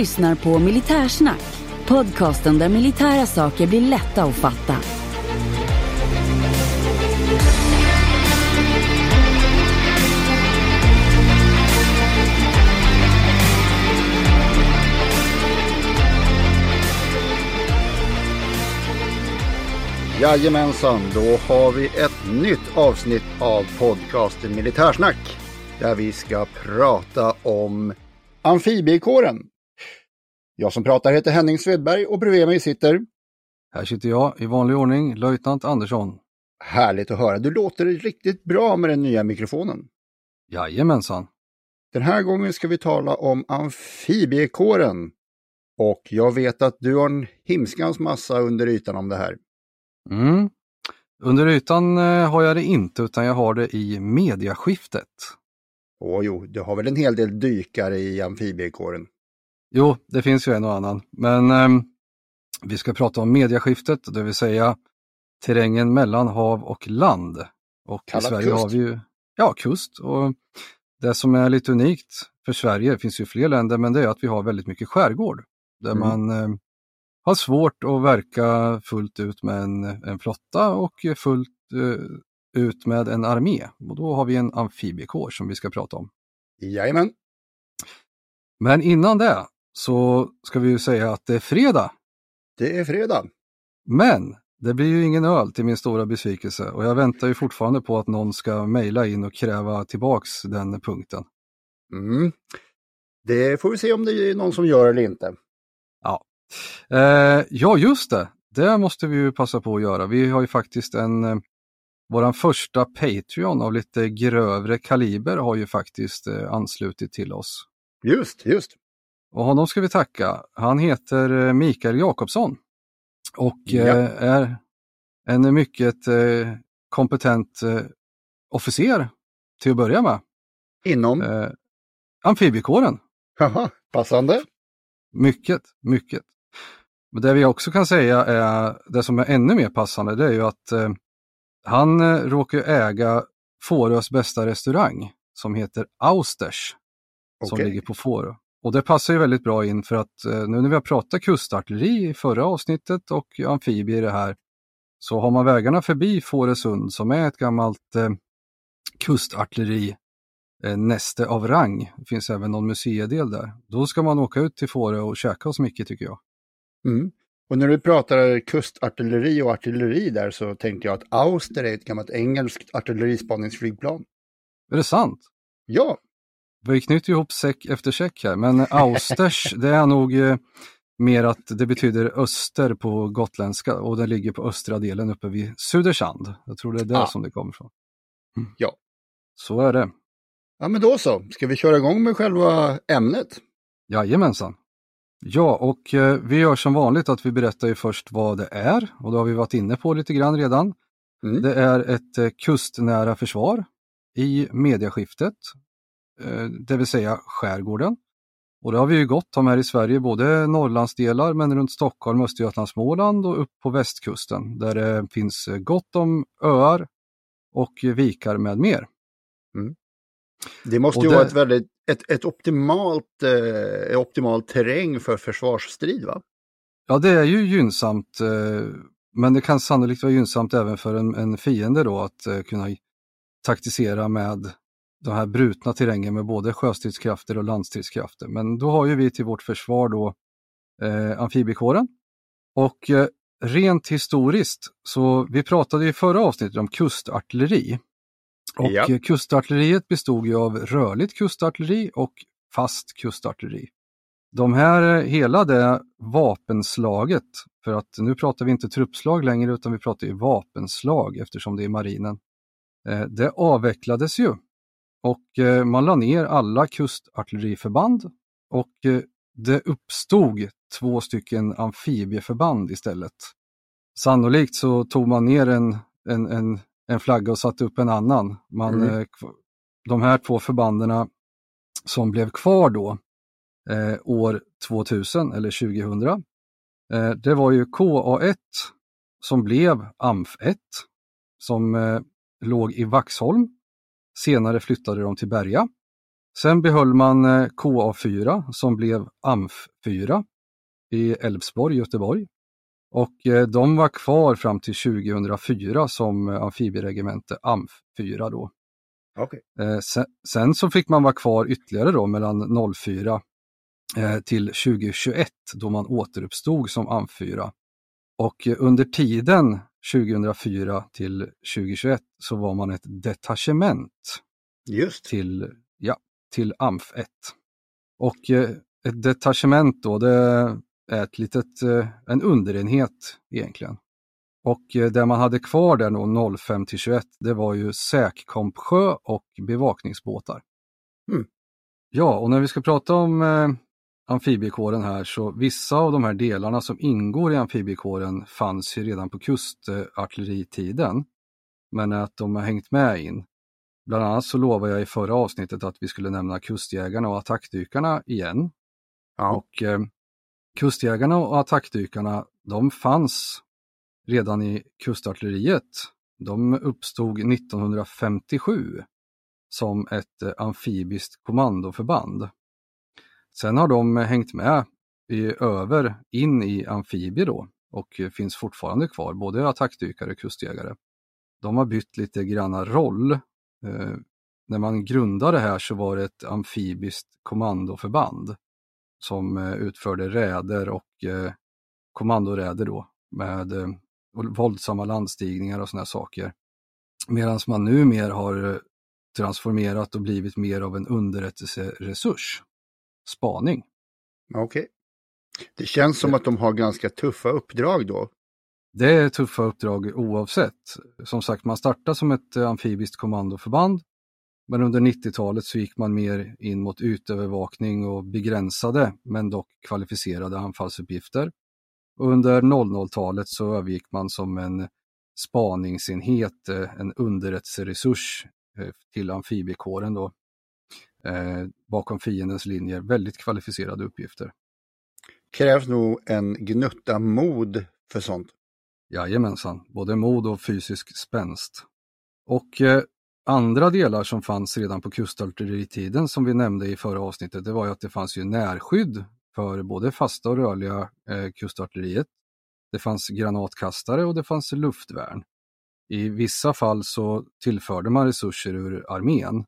lyssnar på Militärsnack, podcasten där militära saker blir lätta att fatta. Jajamensan, då har vi ett nytt avsnitt av podcasten Militärsnack. Där vi ska prata om amfibiekåren. Jag som pratar heter Henning Svedberg och bredvid mig sitter... Här sitter jag i vanlig ordning, löjtnant Andersson. Härligt att höra. Du låter riktigt bra med den nya mikrofonen. Jajamensan. Den här gången ska vi tala om amfibiekåren. Och jag vet att du har en himskans massa under ytan om det här. Mm. Under ytan eh, har jag det inte, utan jag har det i mediaskiftet. Åh jo, du har väl en hel del dykare i amfibiekåren? Jo, det finns ju en och annan, men eh, vi ska prata om mediaskiftet, det vill säga terrängen mellan hav och land. Och Kallat i Sverige kust. har vi ju ja, kust. Och det som är lite unikt för Sverige, det finns ju fler länder, men det är att vi har väldigt mycket skärgård. Där Mm. man eh, har svårt att verka fullt ut med en, en flotta och fullt eh, ut med en armé. Och då har vi en amfibiekår som vi ska prata om. Jajamän. Men innan det så ska vi ju säga att det är fredag. Det är fredag. Men det blir ju ingen öl till min stora besvikelse och jag väntar ju fortfarande på att någon ska mejla in och kräva tillbaks den punkten. Mm. Det får vi se om det är någon som gör eller inte. Eh, ja, just det. Det måste vi ju passa på att göra. Vi har ju faktiskt en, eh, våran första Patreon av lite grövre kaliber har ju faktiskt eh, anslutit till oss. Just, just. Och honom ska vi tacka. Han heter eh, Mikael Jakobsson och Ja. eh, är en mycket eh, kompetent officer till att börja med. Inom? Eh, amfibiekåren. Haha, passande. Mycket, mycket. Men det vi också kan säga är, det som är ännu mer passande, det är ju att eh, han råkar äga Fårös bästa restaurang som heter Austers, som Okej. ligger på Fårö. Och det passar ju väldigt bra in för att eh, nu när vi har pratat kustartilleri i förra avsnittet och amfibier i det här, så har man vägarna förbi Fårösund som är ett gammalt eh, kustartilleri eh, näste av rang. Det finns även någon museidel där. Då ska man åka ut till Fårö och käka hos Micke tycker jag. Mm. Och när du pratar kustartilleri och artilleri där så tänkte jag att Auster är ett gammalt engelskt artillerispaningsflygplan. Är det sant? Ja, Vi knyter ihop säck efter säck här, men Austers det är nog eh, mer att det betyder öster på gotländska och det ligger på östra delen uppe vid Sudersand. Jag tror det är där Ah. som det kommer ifrån. Mm. Ja. Så är det. ja men då så. Ska vi köra igång med själva ämnet? Jajamensan. Ja, och eh, vi gör som vanligt att vi berättar ju först vad det är och det har vi varit inne på lite grann redan. Mm. Det är ett eh, kustnära försvar i mediaskiftet, eh, det vill säga skärgården. Och det har vi ju gott om här i Sverige, både Norrlandsdelar men runt Stockholm, Östergötland, Småland och upp på västkusten där det finns eh, gott om öar och vikar med mer. Det måste Och ju det- vara ett väldigt ett, ett optimalt, eh, optimalt terräng för försvarsstrid va? Ja, det är ju gynnsamt eh, men det kan sannolikt vara gynnsamt även för en, en fiende då att uh, kunna taktisera med de här brutna terrängen med både sjöstridskrafter och landstridskrafter. Men då har ju vi till vårt försvar då eh, amfibiekåren. Och eh, rent historiskt, så vi pratade i förra avsnittet om kustartilleri. Och ja. kustartilleriet bestod ju av rörligt kustartilleri och fast kustartilleri. De här, hela det vapenslaget, för att nu pratar vi inte truppslag längre utan vi pratar ju vapenslag eftersom det är marinen. Eh, det avvecklades ju och eh, man la ner alla kustartilleriförband och eh, det uppstod två stycken amfibieförband istället. Sannolikt så tog man ner en, en, en, en flagga och satte upp en annan. Man, mm. De här två förbanden som blev kvar då eh, år 2000 eller 2000, eh, det var ju KA1 som blev AMF1 som eh, låg i Vaxholm. Senare flyttade de till Berga. Sen behöll man eh, KA4 som blev AMF4 i Älvsborg, Göteborg. Och eh, de var kvar fram till 2004 som eh, amfibieregemente AMF4 då. Okay. Sen, sen, så fick man vara kvar ytterligare då mellan 04 till 2021 då man återuppstod som AMF4. Och under tiden 2004 till 2021 så var man ett detachement Just. till, ja, till AMF 1. Och eh, ett detachement då, det är ett litet, eh, en underenhet egentligen. Och eh, det man hade kvar där då 05 till 21, det var ju säkkompsjö och bevakningsbåtar. Mm. Ja, och när vi ska prata om amfibiekåren här så vissa av de här delarna som ingår i amfibiekåren fanns ju redan på kustartilleritiden. Men att de har hängt med in. Bland annat så lovade jag i förra avsnittet att vi skulle nämna kustjägarna och attackdykarna igen. Ja. Och eh, Kustjägarna och attackdykarna, de fanns redan i kustartilleriet. De uppstod 1957 som ett eh, amfibiskt kommandoförband. Sen har de hängt med i, över in i amfibier då och finns fortfarande kvar, både attackdykare och kustjägare. De har bytt lite granna roll. Eh, när man grundade det här så var det ett amfibiskt kommandoförband som eh, utförde räder och eh, kommandoräder då med eh, våldsamma landstigningar och sådana saker. Medan man nu mer har eh, transformerat och blivit mer av en underrättelseresurs spaning. Okej. Okay. Det känns som att de har ganska tuffa uppdrag då. Det är tuffa uppdrag oavsett. Som sagt, man startade som ett eh, amfibiskt kommandoförband. Men under 90-talet så gick man mer in mot utövervakning och begränsade, men dock kvalificerade anfallsuppgifter. Och under 00-talet så övergick man som en spaningsenhet, eh, en underrättelseresurs eh, till amfibiekåren då eh, bakom fiendens linjer. Väldigt kvalificerade uppgifter. Krävs nog en gnutta mod för sånt. Jajamensan, både mod och fysisk spänst. Och eh, andra delar som fanns redan på kustartilleritiden som vi nämnde i förra avsnittet, det var ju att det fanns ju närskydd för både fasta och rörliga eh, kustartilleriet. Det fanns granatkastare och det fanns luftvärn. I vissa fall så tillförde man resurser ur armén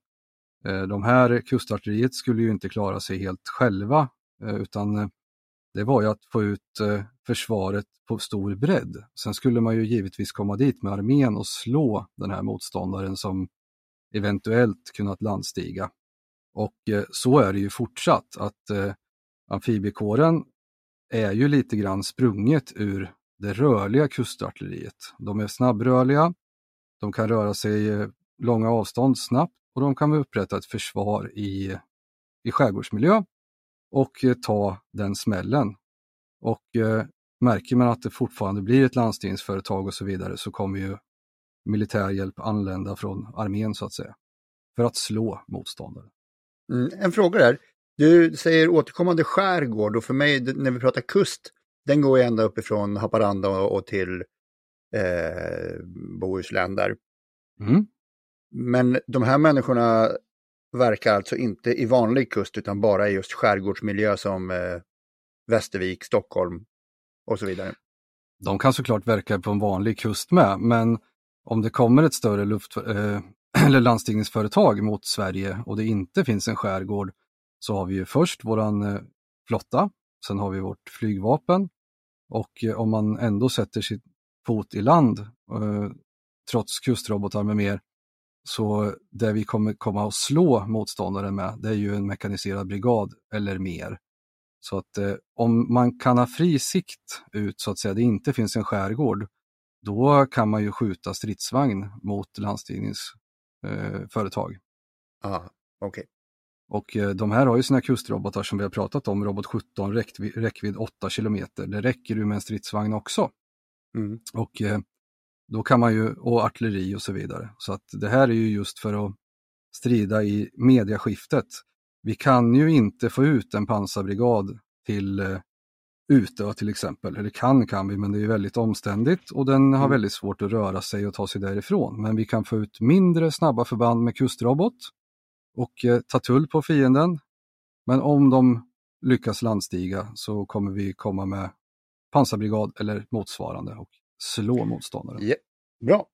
Eh, de här kustartilleriet skulle ju inte klara sig helt själva eh, utan eh, det var ju att få ut försvaret på stor bredd. Sen skulle man ju givetvis komma dit med armén och slå den här motståndaren som eventuellt kunnat landstiga. Och så är det ju fortsatt att amfibiekåren är ju lite grann sprunget ur det rörliga kustartilleriet. De är snabbrörliga, de kan röra sig långa avstånd snabbt och de kan upprätta ett försvar i, i skärgårdsmiljö och eh, ta den smällen. Och eh, märker man att det fortfarande blir ett landstingsföretag och så vidare så kommer ju militär hjälp anlända från armén så att säga för att slå motståndare. Mm, en fråga där. Du säger återkommande skärgård och för mig när vi pratar kust, den går ju ända uppifrån Haparanda och till eh, Bohuslän där. Mm. Men de här människorna verkar alltså inte i vanlig kust utan bara i just skärgårdsmiljö som eh, Västervik, Stockholm och så vidare. De kan såklart verka på en vanlig kust med, men om det kommer ett större luft, eh, eller landstigningsföretag mot Sverige och det inte finns en skärgård så har vi ju först våran eh, flotta, sen har vi vårt flygvapen och eh, om man ändå sätter sitt fot i land eh, trots kustrobotar med mer så det vi kommer komma att slå motståndaren med det är ju en mekaniserad brigad eller mer. Så att eh, om man kan ha fri sikt ut så att säga, det inte finns en skärgård, då kan man ju skjuta stridsvagn mot landstigningsföretag. Eh, okej. Okay. Och eh, de här har ju sina kustrobotar som vi har pratat om, Robot 17, räckvid, räckvidd 8 kilometer. Det räcker ju med en stridsvagn också. Mm. Och eh, då kan man ju, och artilleri och så vidare. Så att det här är ju just för att strida i mediaskiftet. Vi kan ju inte få ut en pansarbrigad till eh, Utö till exempel. Eller kan kan vi, men det är väldigt omständigt och den har mm. väldigt svårt att röra sig och ta sig därifrån. Men vi kan få ut mindre snabba förband med kustrobot och eh, ta tull på fienden. Men om de lyckas landstiga så kommer vi komma med pansarbrigad eller motsvarande och slå motståndaren. Yeah. Bra.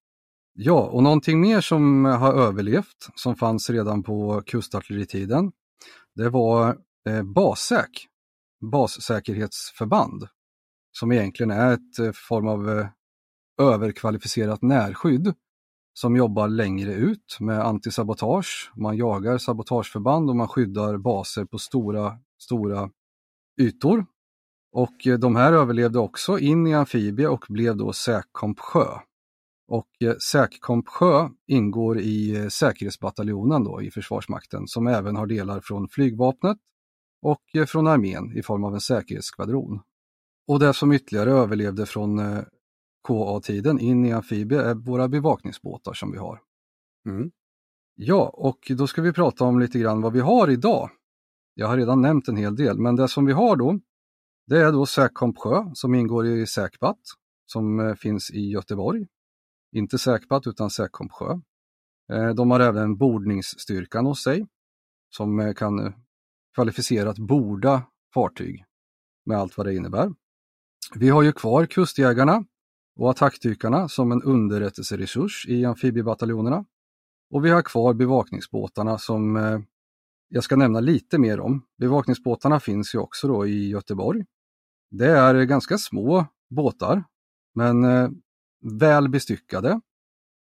Ja, och någonting mer som har överlevt, som fanns redan på kustartilleritiden, det var eh, BASÄK, bassäkerhetsförband, som egentligen är ett eh, form av eh, överkvalificerat närskydd som jobbar längre ut med antisabotage. Man jagar sabotageförband och man skyddar baser på stora, stora ytor. Och eh, de här överlevde också in i amfibie och blev då Säkkomp sjö. Och eh, Säkkomp sjö ingår i eh, säkerhetsbataljonen då i Försvarsmakten som även har delar från flygvapnet och från armén i form av en säkerhetsskvadron. Och det som ytterligare överlevde från KA-tiden in i amfibie är våra bevakningsbåtar som vi har. Mm. Ja, och då ska vi prata om lite grann vad vi har idag. Jag har redan nämnt en hel del, men det som vi har då, det är då Säkkomp sjö som ingår i Säkbat som eh, finns i Göteborg. Inte Säkbat utan Säkkomp sjö. Eh, de har även bordningsstyrkan hos sig som eh, kan kvalificerat borda fartyg med allt vad det innebär. Vi har ju kvar kustjägarna och attackdykarna som en underrättelseresurs i amfibiebataljonerna. Och vi har kvar bevakningsbåtarna som jag ska nämna lite mer om. Bevakningsbåtarna finns ju också då i Göteborg. Det är ganska små båtar, men eh, väl bestyckade.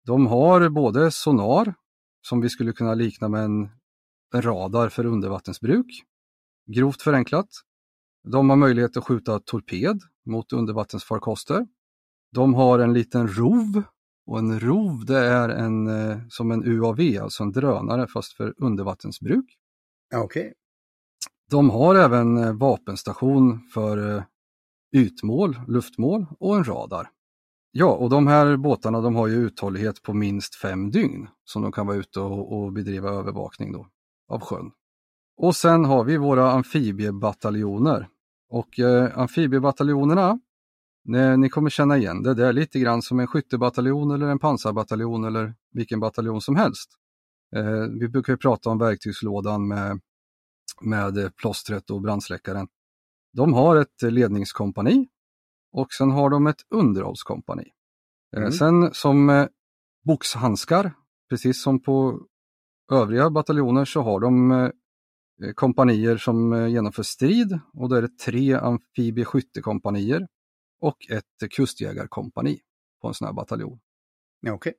De har både sonar, som vi skulle kunna likna med en, en radar för undervattensbruk, grovt förenklat. De har möjlighet att skjuta torped mot undervattensfarkoster. De har en liten rov och en rov det är en, eh, som en UAV, alltså en drönare fast för undervattensbruk. Okej. Okay. De har även eh, vapenstation för ytmål, luftmål och en radar. Ja, och de här båtarna de har ju uthållighet på minst fem dygn som de kan vara ute och, och bedriva övervakning då, av sjön. Och sen har vi våra amfibiebataljoner. Och eh, amfibiebataljonerna ni, ni kommer känna igen det. Det är lite grann som en skyttebataljon eller en pansarbataljon eller vilken bataljon som helst. Eh, vi brukar ju prata om verktygslådan med, med plåstret och brandsläckaren. De har ett ledningskompani och sen har de ett underhållskompani. Eh, mm. sen som eh, boxhandskar, precis som på övriga bataljoner så har de eh, kompanier som genomför strid och då är det tre amfibieskyttekompanier och ett kustjägarkompani på en sån här bataljon. okay.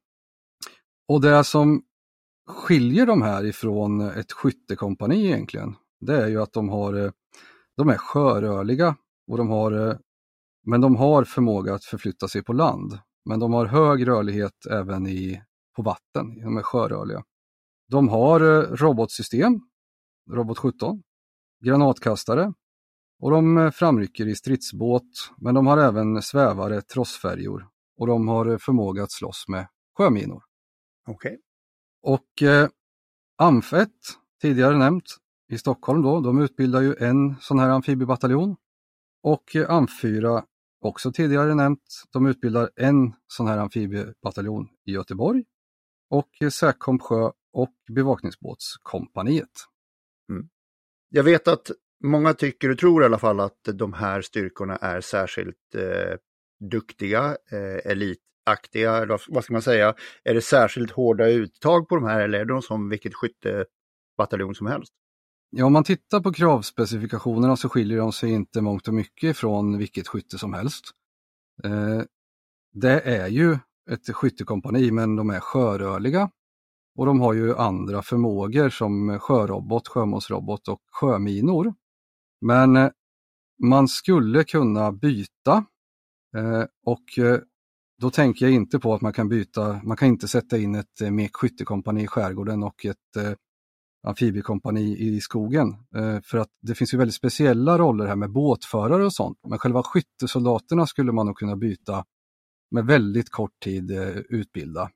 Och det som skiljer de här ifrån ett skyttekompani egentligen, det är ju att de har de är sjörörliga och de har eh, men de har förmåga att förflytta sig på land. Men de har hög rörlighet även i, på vatten, de är sjörörliga. De har eh, robotsystem, Robot 17, granatkastare, och de eh, framrycker i stridsbåt, men de har även svävare, trossfärjor och de har förmåga att slåss med sjöminor. Okej. Okay. Och eh, AMF1, tidigare nämnt, i Stockholm då, de utbildar ju en sån här amfibiebataljon. Och eh, AMF4, också tidigare nämnt, de utbildar en sån här amfibiebataljon i Göteborg. Och eh, Säkomp sjö och bevakningsbåtskompaniet. Mm. Jag vet att många tycker och tror i alla fall att de här styrkorna är särskilt eh, duktiga, eh, elitaktiga, vad ska man säga? Är det särskilt hårda uttag på de här eller är de som vilket skyttebataljon som helst? Ja, om man tittar på kravspecifikationerna så skiljer de sig inte mångt och mycket från vilket skytte som helst. Eh, det är ju ett skyttekompani men de är sjörörliga och de har ju andra förmågor som sjörobot, sjömålsrobot och sjöminor. Men eh, man skulle kunna byta eh, och eh, då tänker jag inte på att man kan byta, man kan inte sätta in ett MEK skyttekompani i skärgården och ett amfibiekompani i skogen. För att det finns ju väldigt speciella roller här med båtförare och sånt. Men själva skyttesoldaterna skulle man nog kunna byta med väldigt kort tid utbilda.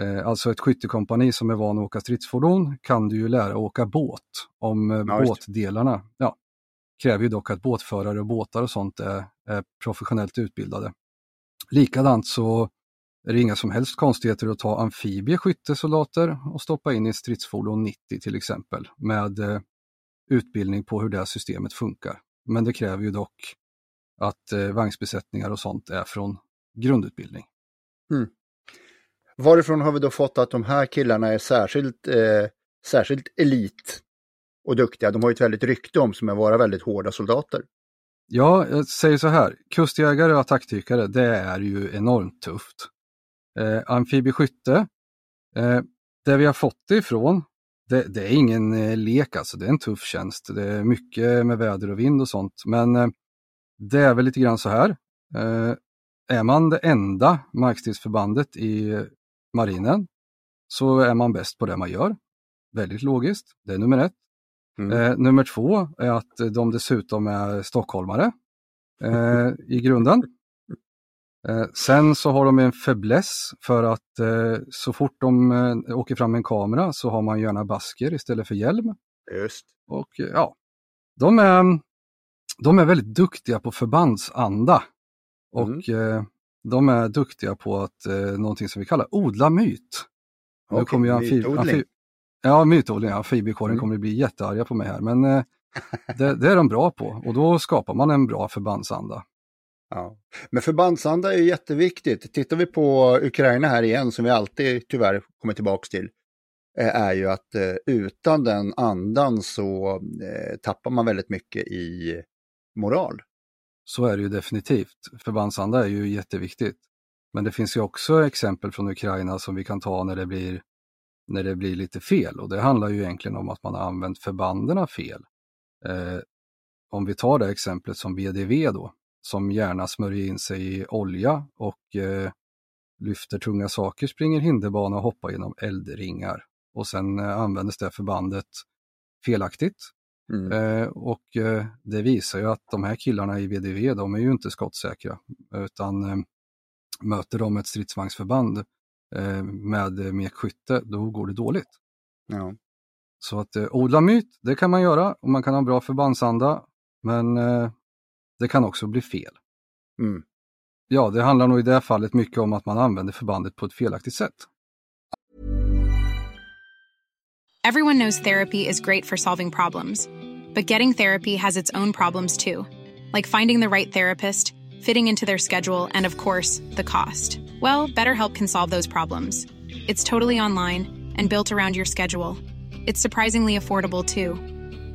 Eh, alltså ett skyttekompani som är van att åka stridsfordon kan du ju lära att åka båt om eh, ja, båtdelarna. Ja, kräver ju dock att båtförare och båtar och sånt är, är professionellt utbildade. Likadant så är det inga som helst konstigheter att ta amfibieskyttesoldater och stoppa in i stridsfordon 90 till exempel med eh, utbildning på hur det systemet funkar. Men det kräver ju dock att eh, vagnsbesättningar och sånt är från grundutbildning. Mm. Varifrån har vi då fått att de här killarna är särskilt, eh, särskilt elit och duktiga? De har ju ett väldigt rykte om sig att vara väldigt hårda soldater. Ja, jag säger så här, kustjägare och attackdykare, det är ju enormt tufft. Eh, amfibieskytte, eh, det vi har fått det ifrån, det, det är ingen eh, lek alltså, det är en tuff tjänst. Det är mycket med väder och vind och sånt, men eh, det är väl lite grann så här. Eh, är man det enda markstridsförbandet i marinen så är man bäst på det man gör. Väldigt logiskt, det är nummer ett. Mm. Eh, nummer två är att de dessutom är stockholmare eh, i grunden. Eh, sen så har de en fäbless för att eh, så fort de eh, åker fram med en kamera så har man gärna basker istället för hjälm. Just. Och ja, de är, de är väldigt duktiga på förbandsanda. Och mm de är duktiga på att, någonting som vi kallar odla myt. Okay, nu kommer jag mytodling. Amfib ja, mytodling. Amfibiekåren mm. kommer bli jättearga på mig här, men det, det, är de bra på och då skapar man en bra förbandsanda. Ja. Men förbandsanda är jätteviktigt. Tittar vi på Ukraina här igen, som vi alltid tyvärr kommer tillbaka till, eh, är ju att eh, utan den andan så eh, tappar man väldigt mycket i moral. Så är det ju definitivt. Förbandsanda är ju jätteviktigt. Men det finns ju också exempel från Ukraina som vi kan ta när det blir, när det blir lite fel och det handlar ju egentligen om att man har använt förbanden fel. Eh, om vi tar det exemplet som BDV då, som gärna smörjer in sig i olja och eh, lyfter tunga saker, springer hinderbana och hoppar genom eldringar. Och sen eh, användes det förbandet felaktigt Mm. Eh, och eh, det visar ju att de här killarna i VDV, de är ju inte skottsäkra, utan eh, möter de ett stridsvagnsförband eh, med mekskytte, då går det dåligt. Ja. Så att eh, odla myt, det kan man göra och man kan ha bra förbandsanda, men eh, det kan också bli fel. Mm. Ja, det handlar nog i det fallet mycket om att man använder förbandet på ett felaktigt sätt. Everyone knows therapy is great for solving problems. But getting therapy has its own problems too, like finding the right therapist, fitting into their schedule, and of course, the cost. Well, BetterHelp can solve those problems. It's totally online and built around your schedule. It's surprisingly affordable too.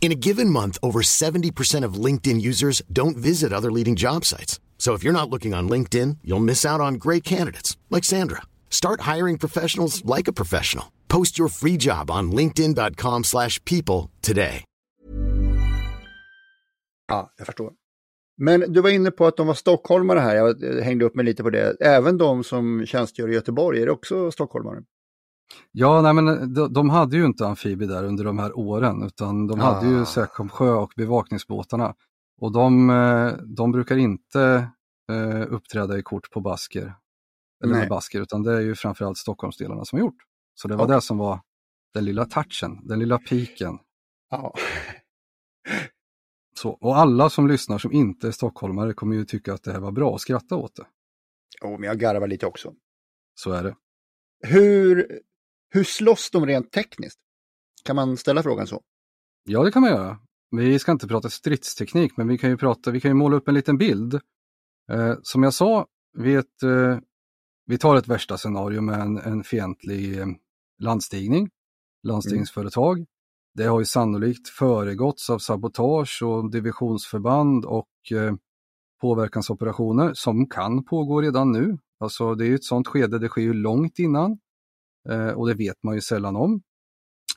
In a given month, over 70% of LinkedIn users don't visit other leading job sites. So if you're not looking on LinkedIn, you'll miss out on great candidates like Sandra. Start hiring professionals like a professional. Post your free job on linkedin.com/people today. Ja, jag förstår. Men du var inne på att de var stockholmare här, jag hängde upp mig lite på det. Även de som tjänstgör i Göteborg, är det också stockholmare? Ja, nej men de, de hade ju inte amfibi där under de här åren utan de hade ah. ju Säkom sjö och bevakningsbåtarna. Och de, eh, de brukar inte eh, uppträda i kort på basker. eller Nej. med basker, utan det är ju framförallt Stockholmsdelarna som har gjort. Så det var Okej. det som var den lilla touchen, den lilla piken. Ja. Så, och alla som lyssnar som inte är stockholmare kommer ju tycka att det här var bra och skratta åt det. Jo, men jag garvar lite också. Så är det. Hur, hur slåss de rent tekniskt? Kan man ställa frågan så? Ja, det kan man göra. Vi ska inte prata stridsteknik, men vi kan ju, prata, vi kan ju måla upp en liten bild. Eh, som jag sa, vi, ett, eh, vi tar ett värsta scenario med en, en fientlig eh, landstigning, landstigningsföretag. Det har ju sannolikt föregåtts av sabotage och divisionsförband och eh, påverkansoperationer som kan pågå redan nu. Alltså det är ett sådant skede, det sker ju långt innan Eh, och det vet man ju sällan om.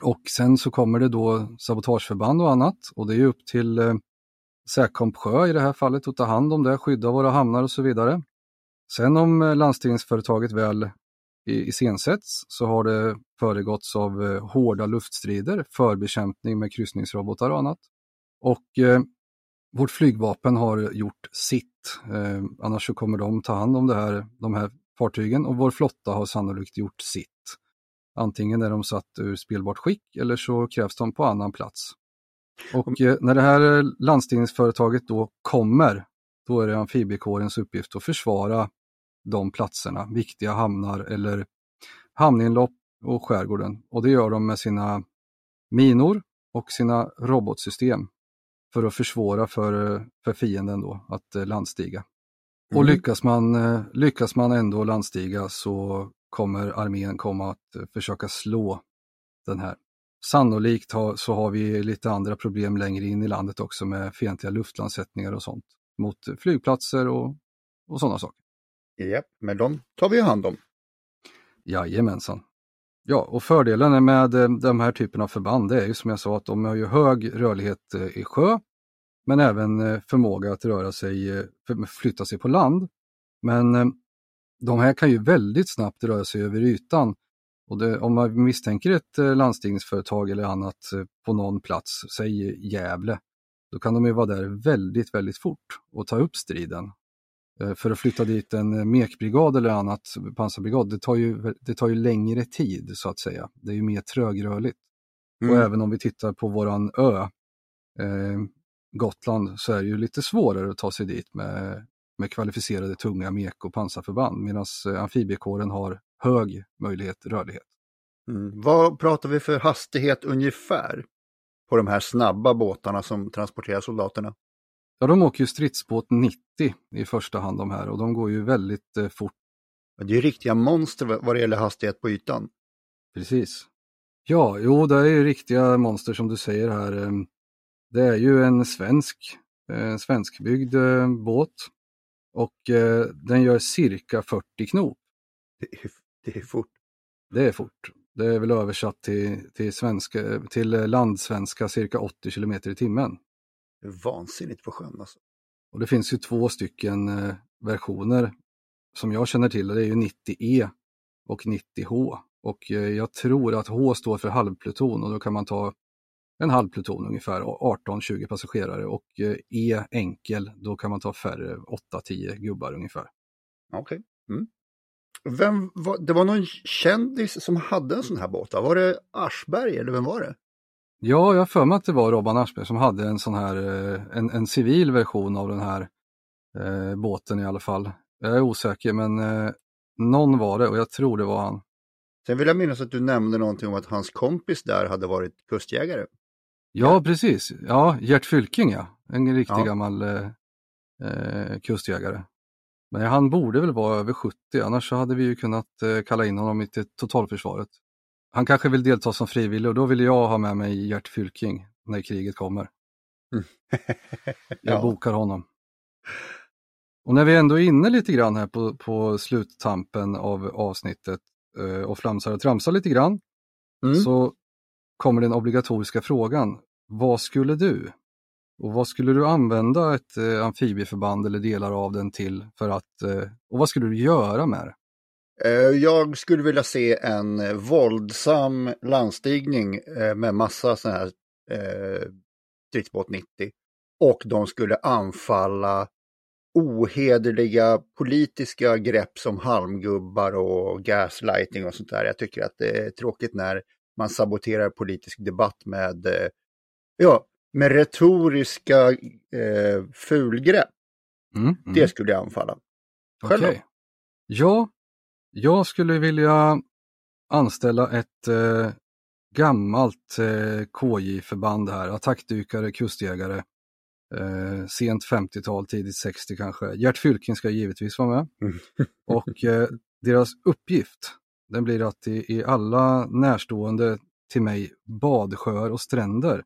Och sen så kommer det då sabotageförband och annat och det är upp till eh, Säkomp Sjö i det här fallet att ta hand om det, skydda våra hamnar och så vidare. Sen om eh, landstigningsföretaget väl iscensätts så har det föregåtts av eh, hårda luftstrider, förbekämpning med kryssningsrobotar och annat. Och eh, vårt flygvapen har gjort sitt. Eh, annars så kommer de ta hand om det här, de här fartygen och vår flotta har sannolikt gjort sitt. Antingen är de satt ur spelbart skick eller så krävs de på annan plats. Och eh, när det här eh, landstigningsföretaget då kommer, då är det amfibiekårens uppgift att försvara de platserna, viktiga hamnar eller hamninlopp och skärgården. Och det gör de med sina minor och sina robotsystem för att försvåra för, eh, för fienden då att eh, landstiga. Och Mm. lyckas man, lyckas man ändå landstiga så kommer armén komma att eh, försöka slå den här. Sannolikt har, så har vi lite andra problem längre in i landet också med fientliga luftlandsättningar och sånt mot flygplatser och, och sådana saker. Japp, men de tar vi hand om. Jajamensan. Ja, och fördelen med eh, de här typen av förband det är ju som jag sa att de har ju hög rörlighet eh, i sjö, men även förmåga att röra sig, flytta sig på land. Men de här kan ju väldigt snabbt röra sig över ytan. Och det, om man misstänker ett eh, landstigningsföretag eller annat eh, på någon plats, säg Gävle, då kan de ju vara där väldigt, väldigt fort och ta upp striden. Eh, För att flytta dit en mekbrigad eller annat pansarbrigad, det tar, ju, det tar ju längre tid så att säga. Det är ju mer trögrörligt. Mm. Och även om vi tittar på våran ö, eh, Gotland, så är det ju lite svårare att ta sig dit med, med kvalificerade tunga mek och pansarförband medan eh, amfibiekåren har hög möjlighet rörlighet. Mm. Vad pratar vi för hastighet ungefär på de här snabba båtarna som transporterar soldaterna? Ja, de åker ju stridsbåt 90 i första hand de här och de går ju väldigt eh, fort Det är ju riktiga monster vad det gäller hastighet på ytan. Precis. Ja, jo, det är ju riktiga monster som du säger här. Ehm, Det är ju en svensk, eh, svenskbyggd eh, båt och eh, den gör cirka 40 knop. Det är, det är fort. Det är fort. Det är väl översatt till, till, svenska, till eh, landsvenska cirka 80 kilometer i timmen. Det är vansinnigt på sjön alltså. Och det finns ju två stycken eh, versioner som jag känner till. Det är ju 90E och 90H. Och eh, jag tror att H står för halvpluton och då kan man ta en halvpluton ungefär, 18-20 passagerare. Och eh, E enkel, då kan man ta färre, 8-10 gubbar ungefär. Okej. Mm. Vem var, det var någon kändis som hade en sån här båt, va? Var det Aschberg eller vem var det? Ja, jag har för mig att det var Robban Aschberg som hade en sån här, eh, en, en civil version av den här eh, båten i alla fall. Jag är osäker, men eh, någon var det och jag tror det var han. Sen vill jag minnas att du nämnde någonting om att hans kompis där hade varit kustjägare. Ja, precis. Ja, Gert Fylking ja. En riktig Ja. gammal eh, eh, kustjägare. Men han borde väl vara över 70, annars så hade vi ju kunnat eh, kalla in honom i till totalförsvaret. Han kanske vill delta som frivillig och då vill jag ha med mig Gert Fylking när kriget kommer. Jag Ja. bokar honom. Och när vi ändå är inne lite grann här på, på sluttampen av avsnittet eh, och flamsar och tramsar lite grann Mm. så kommer den obligatoriska frågan. Vad skulle du? Och vad skulle du använda ett eh, amfibieförband eller delar av den till för att, eh, och vad skulle du göra med det? Eh, jag skulle vilja se en eh, våldsam landstigning eh, med massa sådana här eh, stridsbåt 90. Och de skulle anfalla ohederliga politiska grepp som halmgubbar och gaslighting och sånt där. Jag tycker att det är tråkigt när man saboterar politisk debatt med, eh, ja, med retoriska eh, fulgrepp. Mm, mm. Det skulle jag anfalla. Själv Okej. Ja, jag skulle vilja anställa ett eh, gammalt eh, KJ-förband här, attackdykare, kustjägare. Eh, sent 50-tal, tidigt 60 kanske. Gert Fylking ska givetvis vara med. Mm. Och eh, deras uppgift, den blir att i, i alla närstående till mig badsjöar och stränder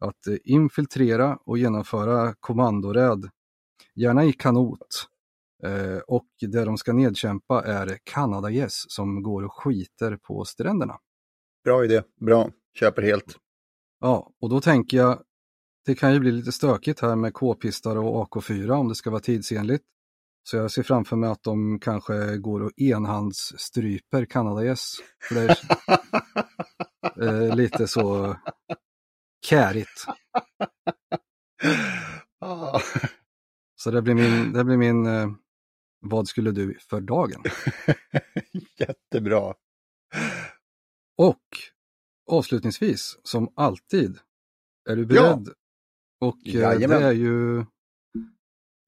att eh, infiltrera och genomföra kommandoräd, gärna i kanot. Eh, och det de ska nedkämpa är kanadagäss som går och skiter på stränderna. Bra idé, bra, köper helt. Ja, och då tänker jag, det kan ju bli lite stökigt här med k-pistar och AK4 om det ska vara tidsenligt. Så jag ser framför mig att de kanske går och enhandsstryper kanadagäss. För det är eh, lite så kärigt. Ah. Så det blir min, det blir min eh, vad skulle du för dagen? Jättebra. Och avslutningsvis, som alltid, är du beredd? Och eh, det är ju,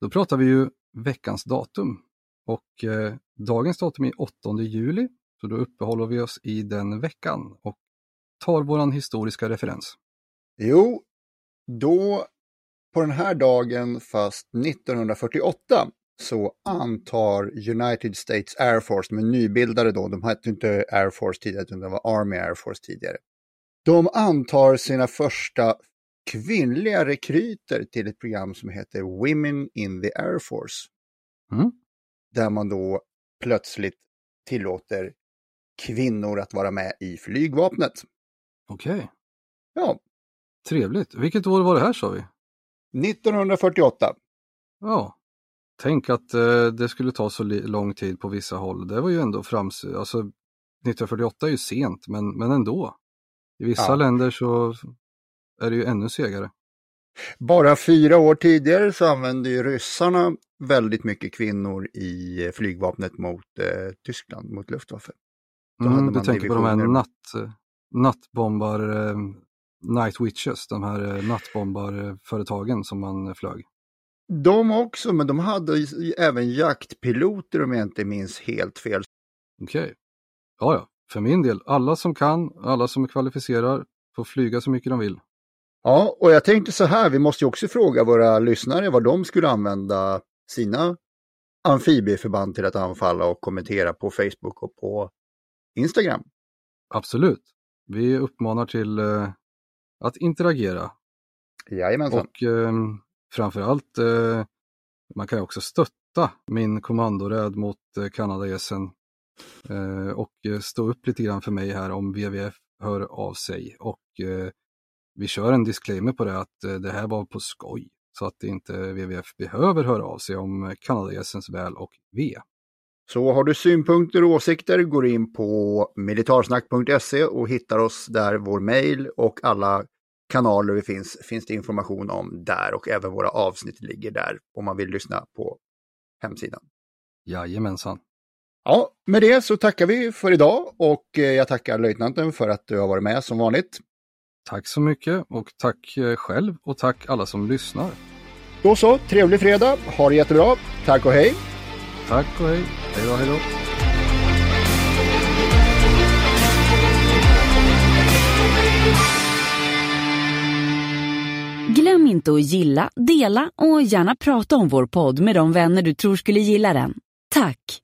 då pratar vi ju veckans datum. Och eh, dagens datum är 8 juli, så då uppehåller vi oss i den veckan och tar våran historiska referens. Jo, då på den här dagen, fast 1948, så antar United States Air Force, de är nybildade då, de hette inte Air Force tidigare, utan det var Army Air Force tidigare. De antar sina första kvinnliga rekryter till ett program som heter Women in the Air Force. Mm. Där man då plötsligt tillåter kvinnor att vara med i flygvapnet. Okej, Ja, trevligt. Vilket år var det här sa vi? 1948. Ja, tänk att eh, det skulle ta så lång tid på vissa håll. Det var ju ändå frams... Alltså, 1948 är ju sent, men, men ändå. I vissa Ja. länder så är det ju ännu segare. Bara fyra år tidigare så använde ju ryssarna väldigt mycket kvinnor i flygvapnet mot eh, Tyskland, mot Luftwaffe. Då Mm, du tänker på de här natt, eh, nattbombar, eh, Night Witches, de här eh, nattbombarföretagen som man eh, flög. De också, men de hade även jaktpiloter om jag inte minns helt fel. Okej. Ja, ja, för min del, alla som kan, alla som är kvalificerar, får flyga så mycket de vill. Ja, och jag tänkte så här, vi måste ju också fråga våra lyssnare vad de skulle använda sina amfibieförband till att anfalla och kommentera på Facebook och på Instagram. Absolut. Vi uppmanar till eh, att interagera Jajamensan. och eh, framförallt eh, man kan ju också stötta min kommandoräd mot eh, Kanadagässen eh, och eh, stå upp lite grann för mig här om WWF hör av sig och eh, vi kör en disclaimer på det att eh, det här var på skoj så att inte WWF behöver höra av sig om eh, Kanadagässens väl och ve. Så har du synpunkter och åsikter, går in på militarsnack.se och hittar oss där, vår mail och alla kanaler vi finns, finns det information om där och även våra avsnitt ligger där om man vill lyssna på hemsidan. Jajamensan. Ja, med det så tackar vi för idag och eh, jag tackar löjtnanten för att du har varit med som vanligt. Tack så mycket och tack eh, själv och tack alla som lyssnar. Då så, trevlig fredag, ha det jättebra, tack och hej! Tack och hej. Hej då, hej då. Glöm inte att gilla, dela och gärna prata om vår podd med de vänner du tror skulle gilla den. Tack!